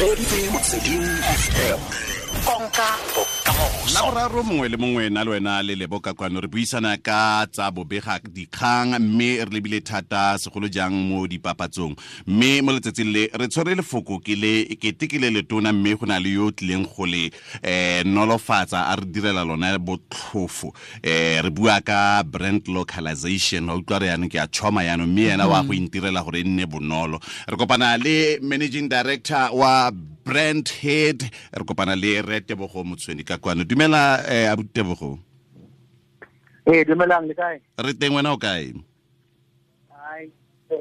reditse motsweding fm konka. Bokamoso la boraro mongwe le mongwe na le wena le lebo ka kwano re buisana ka tsa bobega dikgang mme re lebile thata segolo jang mo dipapatsong. Mme mo letsatsing le re tshwere lefoko ke le kete ke le letona mme go na le yo o tlileng go le um nolofatsa a re direla lona botlhofo. Um re bua ka brand localization wa utlwa re yanong ke a tšhoma yanong mme ena wa go intirela gore e nne bonolo. Re kopana le managing director wa brand head re kopana le re tebogo motshweni ka kwano dumela eh, abu tebogo Eh, dumelang le kae? re teng wena o kae.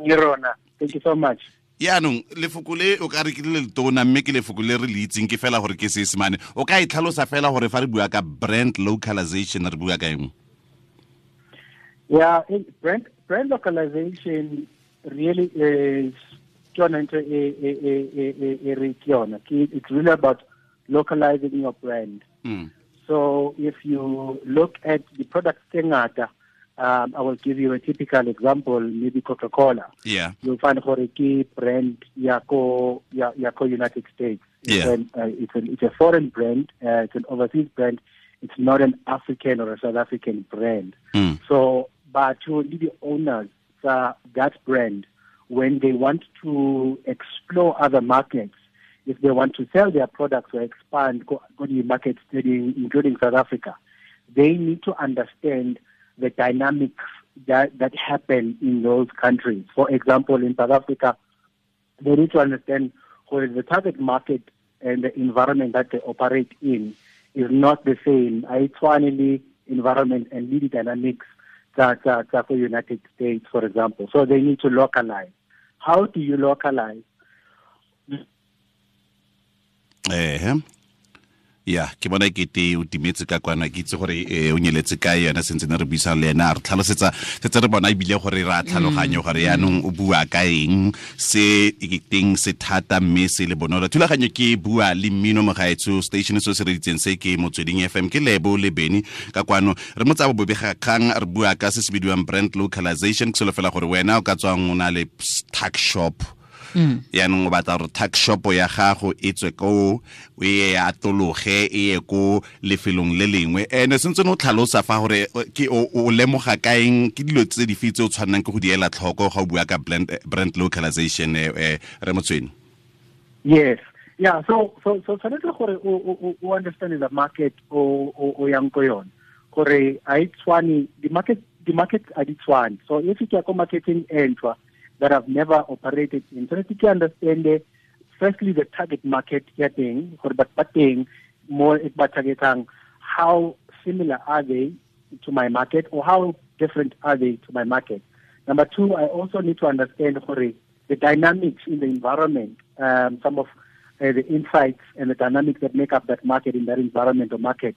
Le rona. Thank you so much. yaanong lefoko le o ka re ke le letona mme ke lefoko le re le itseng ke fela gore ke se seesemane o ka e tlhalosa fela gore fa re bua ka brand localization re bua ka eng Yeah, brand brand localization really is yona into e re ke yona. It's really about localizing your brand. Mm. So if you look at the products tse ngata, um, I will give you a typical example, maybe Coca-Cola. yeah you'll find gore ke brand ya ko ya, ya ko United States. It's, Yeah. an, uh, it's, an, it's a foreign brand. Uh, it's an overseas brand. It's not an African or a South African brand. Mm. So, but to the owners uh, that brand, when they want to explore other markets, if they want to sell their products or expand, go, go to markets, including South Africa, they need to understand the dynamics that, that happen in those countries. For example, in South Africa, they need to understand where the target market and the environment that they operate in is not the same. It's finally environment and lead dynamics that that that for United States, for example. So they need to localize. How do you localize? ehe ya ke bona kete o timetse ka kwana ke itse gore eh, o nyeletse ka yona sentse ne re buisang le ena a re tlhalosetsa setse re bona ebile gore ra a tlhaloganye gore yaanong o bua ka eng se teng se thata mme se le bonolo. Thulaganyo ke bua le mmino mogaetso station se se reditseng se ke motsweding fm ke lebo le beny ka kwano re mo bo bobegakgang re bua ka se se bidiwang brand localization ke selo fela gore wena o ka tswang o na le tax shop yaanong o batla gore tax shop ya gago e tswe ko o ye atologe e ye ko lefelong le lengwe ene sentse o tlhalosa fa gore o- ke o lemoga kaeng ke dilo tse dife tse o tshwannang ke go di ela tlhoko ga o bua ka brand, brand localization eh, eh, re motsweni Yes. Yeah, so so so tshwanetse gore o o o understand the market o o o yang ko yone Gore a e tshwane di market di market a di tshwane. So if ya ko marketing entwa that have never operated in tshwanetse ke understand eh, firstly the target market ya teng gore batho ba teng mo e targetang how similar are they to my market or how different are they to my market. Number two, I also need to understand gore the dynamics in the environment, um, some of uh, the insights and the dynamics that make up that market in that environment or market.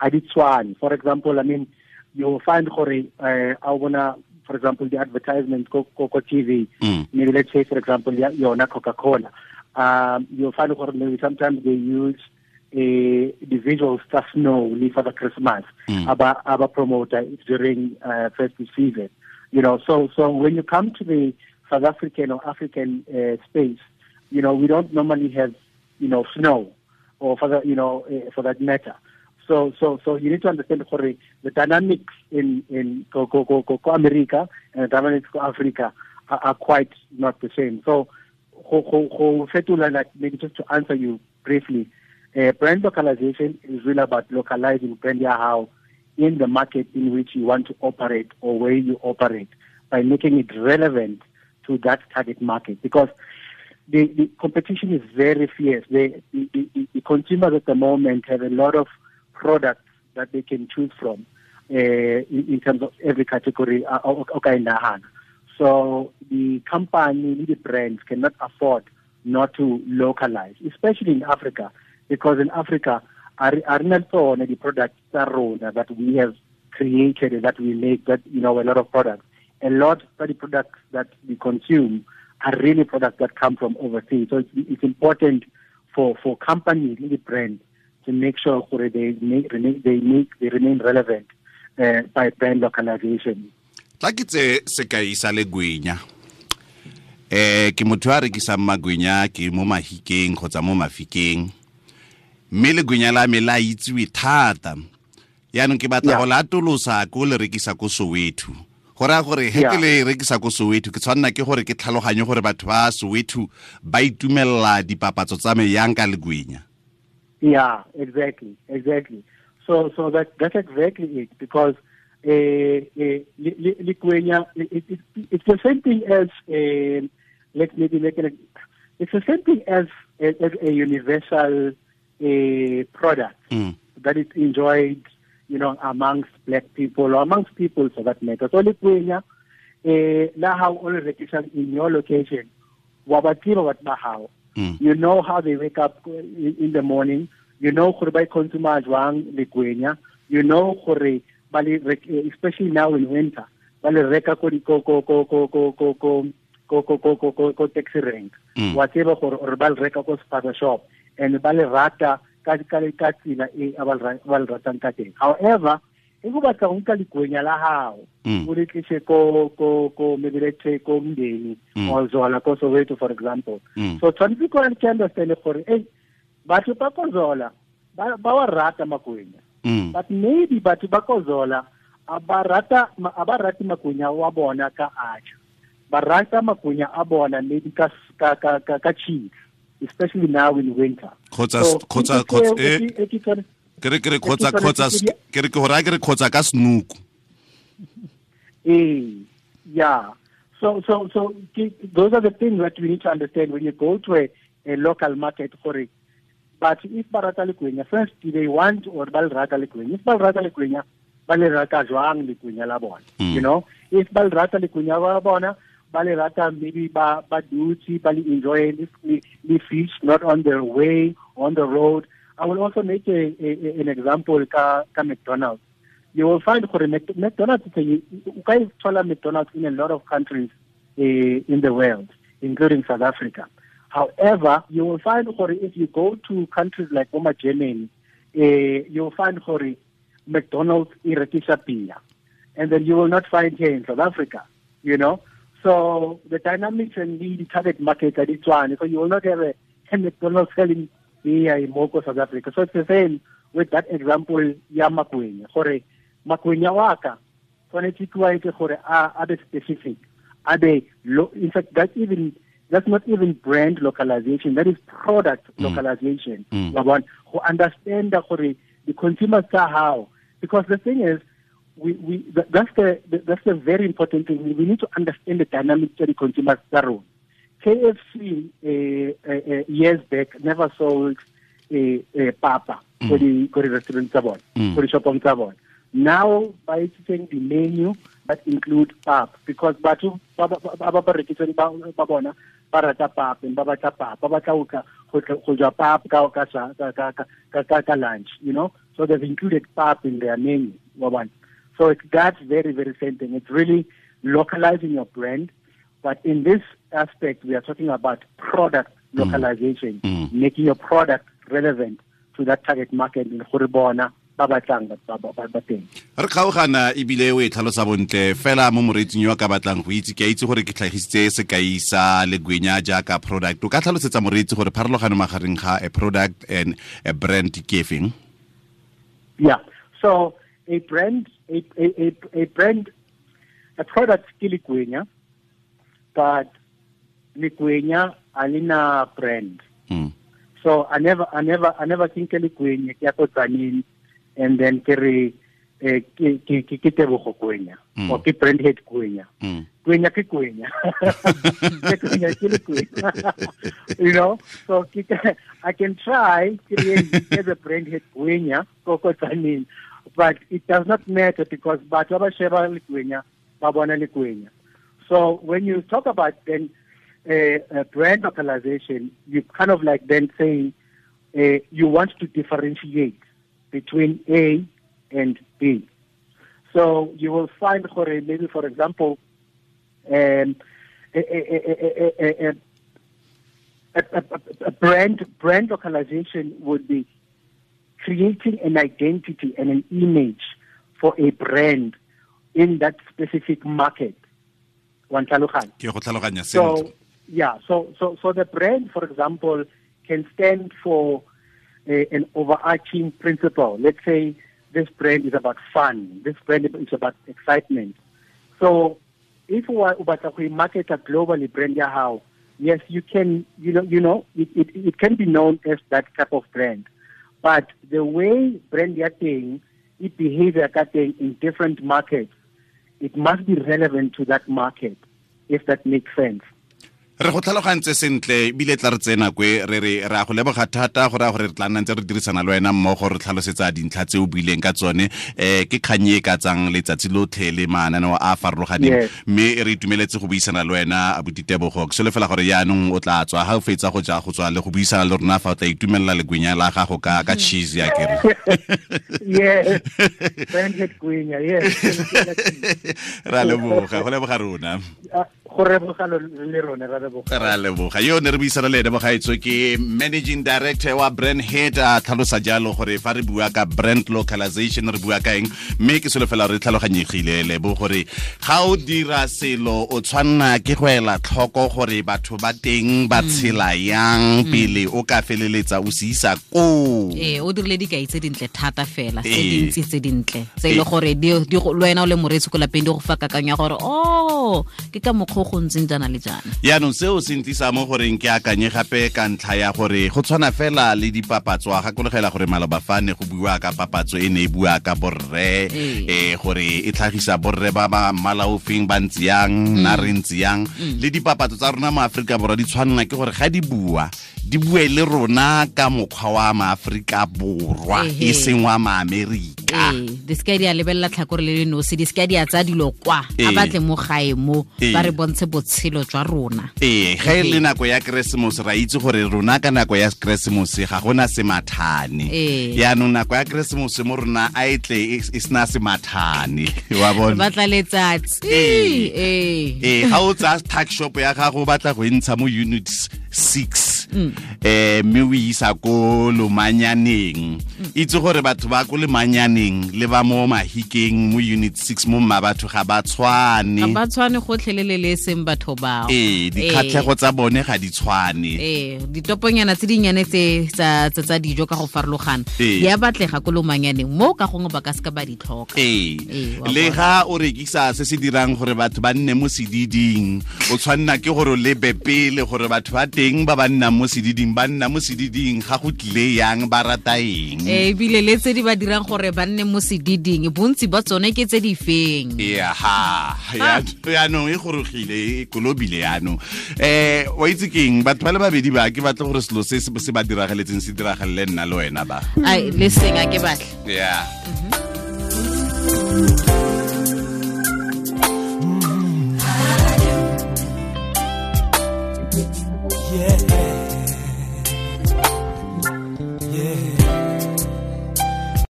I did one. For example, I mean, you'll find gore, uh, I wanna, for example, the advertisement Coco TV, Mm. maybe let's say, for example, yeah, Yona Coca-Cola. Um, you'll find gore maybe sometimes they use a the visual stuff snow for the Christmas, Mm. aba aba promoter during uh, festive season. You know, so so when you come to the South African or African uh, space, you know, we don't normally have you know snow or for the, you know uh, for that matter. So so so you need to understand gore the dynamics in in go go go go go America and the dynamics go Africa are, are quite not the same. So go go fetola like maybe just to answer you briefly, uh, brand localization is really about localizing brand how in the market in which you want to operate or where you operate by making it relevant to that target market because the, the competition is very fierce. The, the, the, the consumers at the moment have a lot of products that they can choose from uh, in, in terms of every category. uh, o- o- ka. So the company, the brands cannot afford not to localize, especially in Africa, because in Africa, are not only the products that we have created that we make that you know a lot of products. A lot of the products that we consume are really products that come from overseas. So it's, it's important for for companies, the brands, to make sure that they make they make they remain relevant uh, by brand localization. tla ke tse sekai sa le gwenya eh ke motho a rekisang magwenya ke mo mahikeng kgotsa mo mafikeng. Mme legwenya la me la itsewe thata. Yaanong ke batla Yeah. go latolosa ko le rekisa ko soweto. Go raya gore he ke le rekisa ko soweto ke tshwanela ke gore ke tlhaloganye gore batho ba soweto ba itumelela dipapatso tsa me yang ka legwenya Yeah, exactly, exactly. So, so that that's exactly it because uh, uh, li- li- it, it, it's the same thing as uh, let's maybe make it. It's the same thing as, as, as a universal uh, product Mm. that is enjoyed, you know, amongst black people or amongst people for that matter. So Likwenya, uh, la how all recognition in your location, wabatima wat bahao. Mm. You know how they wake up in, in the morning. You know gore ba consume jwang lekwenya. You know gore ba especially now in winter. Ba le reka ko ko ko ko ko ko ko ko ko ko ko ko ko ko taxi rank. Mm. Wa tseba gore or ba le reka ko spaza shop and ba le rata ka ka ka tsela e a ba le ra- ba le ratang ka teng. However, e go batla go nka lekwenya la hao Mm. o le tlise ko ko ko mebeletse let's ko mdeni o or zola ko soweto for example Mm. so tshwanetse ko ke understand gore eh batho ba ko zola ba ba wa rata makwenya Mm. but maybe batho ba ko zola a ba rate makwenya wa bona ka acha ba rata makwenya a bona maybe ka ka ka ka, ka cheese especially now in winter khotsa So, ke- re ke re kgotsa ke ke re ke gore ke re kgotsa ka snook Eh, yeah. So, so, so those are the things that we need to understand when you go to a, a local market for it. But if barata lekwenya, first do they want or bal rata lekwenya? If bal rata lekwenya, bal rata jwang lekwenya la bona. Mm. You know, if bal rata lekwenya la bona, bal rata maybe ba ba duty, bal enjoy the, the, the fish not on their way on the road. I will also make a, a, an example ka ka McDonald's you will find Mc- McDonald's o ka thola McDonald's in a lot of countries uh, in the world, including South Africa. However, you will find gore if you go to countries like Oma Germany, uh, you will find gore McDonald's in rekisa pia. And then you will not find here in South Africa, you know. So the dynamics and the target market are this one. So you will not have a, a McDonald's selling in Moko, South Africa. So it's the same with that example ya makwenya. Gore makwenya wa ka tshwanetse ke wa etse gore a a be specific. A be in fact that's even that's not even brand localization. That is product localization. Mm. Wa bona? Go understand that gore the consumers are how because the thing is we, we that's the that's the very important thing. We, we need to understand the dynamics of the consumers are KFC uh, uh, uh, years back never sold a uh, papa for the for the restaurant tsa bona, Mm. for the shopong tsa bona. Now by taking the menu that include pap because batho ba ba ba rekisang ba bona ba rata pap and ba batla pap ba batla go go ja pap ka ka ka ka ka ka- lunch you know so they've included pap in their menu bona. So it's that very, very same thing. It's really localizing your brand. But in this aspect, we are talking about product localization, Mm. making your product relevant to that target market in Horibona, Babatang, Babatang. re kgaogana ebile o e tlhalosa bontle fela mo moreetsing yo a ka batlang go itse ke a itse gore ke tlhagisitse sekai sa legwenya jaaka product o ka tlhalosetsa moreetsi gore pharologano magareng ga a product and a brand ke efeng Yeah. So a brand, a, a, a, a brand, a product ke Likwenya, but Likwenya alina brand. Mm. So I never, I never, I never think Likwenya ke ko tsaneng and then ke re eh, ke ke ke tebogo kwenya Mm. or ke brand head kwenya Mm. kwenya ke kwenya Ke kwenya ke kwenya you know so I can try create as a brand head kwenya ko ko tsaneng but it does not matter because batho ba ba sheba le kwenya ba bona le kwenya so when you talk about then uh, brand localization, you kind of like then saying uh, you want to differentiate between A and B. So you will find, maybe for example, um, a, a, a, a, brand brand localization would be creating an identity and an image for a brand in that specific market Wa ntlhaloganya? ke go tlhaloganya So, yeah, so so so the brand, for example, can stand for uh, an overarching principle. Let's say this brand is about fun. This brand is about excitement. So if we are to market a globally brand ya how, yes, you can, you know, you know, it, it, it can be known as that type of brand. But the way brand ya thing, it behaves like in different markets, it must be relevant to that market, if that makes sense. Re go tlhalogantse sentle bile tla re tsena kwe re re ra go leboga thata go raya gore re tla nna ntse re dirisana le wena mmogo re tlhalosetsa dintlha tse o buileng ka tsone. Eh ke kganye e ka tsang letsatsi lotlhe le maanano a a farologaneng. Mme re itumeletse go buisana le wena aboditebogo ke solofela gore yaanong o tla tswa ga o fetsa go ja go tswa le go buisana le rona fa o tla itumelela legwenya la gago ka ka cheese ya kere. Ra leboga go leboga rona go reboga le rone ra leboga ra leboga. Yo ne re buisana le ene bogaetso ke managing director wa brand head a tlhalosa jalo gore fa re bua ka brand localization re bua ka eng mme ke solofela re tlhaloganyegile lebo gore ga o dira selo o tshwanna ke go ela tlhoko gore batho ba teng ba tshela yang pele o ka feleletsa o se isa ko ee o dirile dikai tse dintle thata fela tse dintsi tse dintle tse e le gore le wena o le moretsi ko lapeng di go fa kakanyo ya gore o oh, ke ka mokgwa go go ntseng jana le jana yaanong seo se ntlisa mo goreng ke akanye gape ka ntlha ya gore go tshwana fela le dipapatso a gakologela gore maloba fane go bua ka papatso e ne e bua ka borre um gore e tlhagisa borre ba ba mmala ofeng ba ntse yang na re ntse yang. Mm. le dipapatso tsa rona mo aforika borwa di tshwanela ke gore ga di bua di bue le rona ka mokgwa wa maaforika borwa e seng wa maamerika di seka di a lebelela tlhakore le le nosi di seka di a tsaya dilo kwa a batle mo gae mo ba re bontshe botshelo jwa rona. Ee ga e le nako ya keresemose ra itse gore rona ka nako ya keresemose ga gona semathane yaanong nako ya keresemose mo rona a e tle e, e sena semathane wa bona. Batla letsatsi. Ee. Ga o tsaya tax shop ya gago o batla go e ntsha mo units six eh mme o isa ko lomanyaneng itse gore batho ba ko lemanyaneng le ba mo mahikeng mo unit 6 mo mma batho ga ba tshwane. Ga ba tshwane gotlhelele le seng batho bao. Ee dikgatlhego tsa bone ga di tshwane. Ee ditoponyana tse dinnyane tse tsa dijo ka go farologana di a batlega ko lomanyaneng mo ka gongwe ba ka seka ba di tlhoka. Ee. Le ga o rekisa se se dirang gore batho ba nne mo sediding o tshwanela ke gore o lebe pele gore batho ba teng ba ba nnang mo sediding ba nna mo sediding ga go tlile yang ba rata eng? Eh, e bile le tse di ba dirang gore ba nne mo sediding bontsi ba tsone ke tse di feng? Ya ha no e gorogile e kolobile ya no eh wa itse keng batho ba le babedi ba ke batla gore selo se se ba diragaletseng se diragalele nna le wena ba. Ai le seng a ke batla mhm. yeah.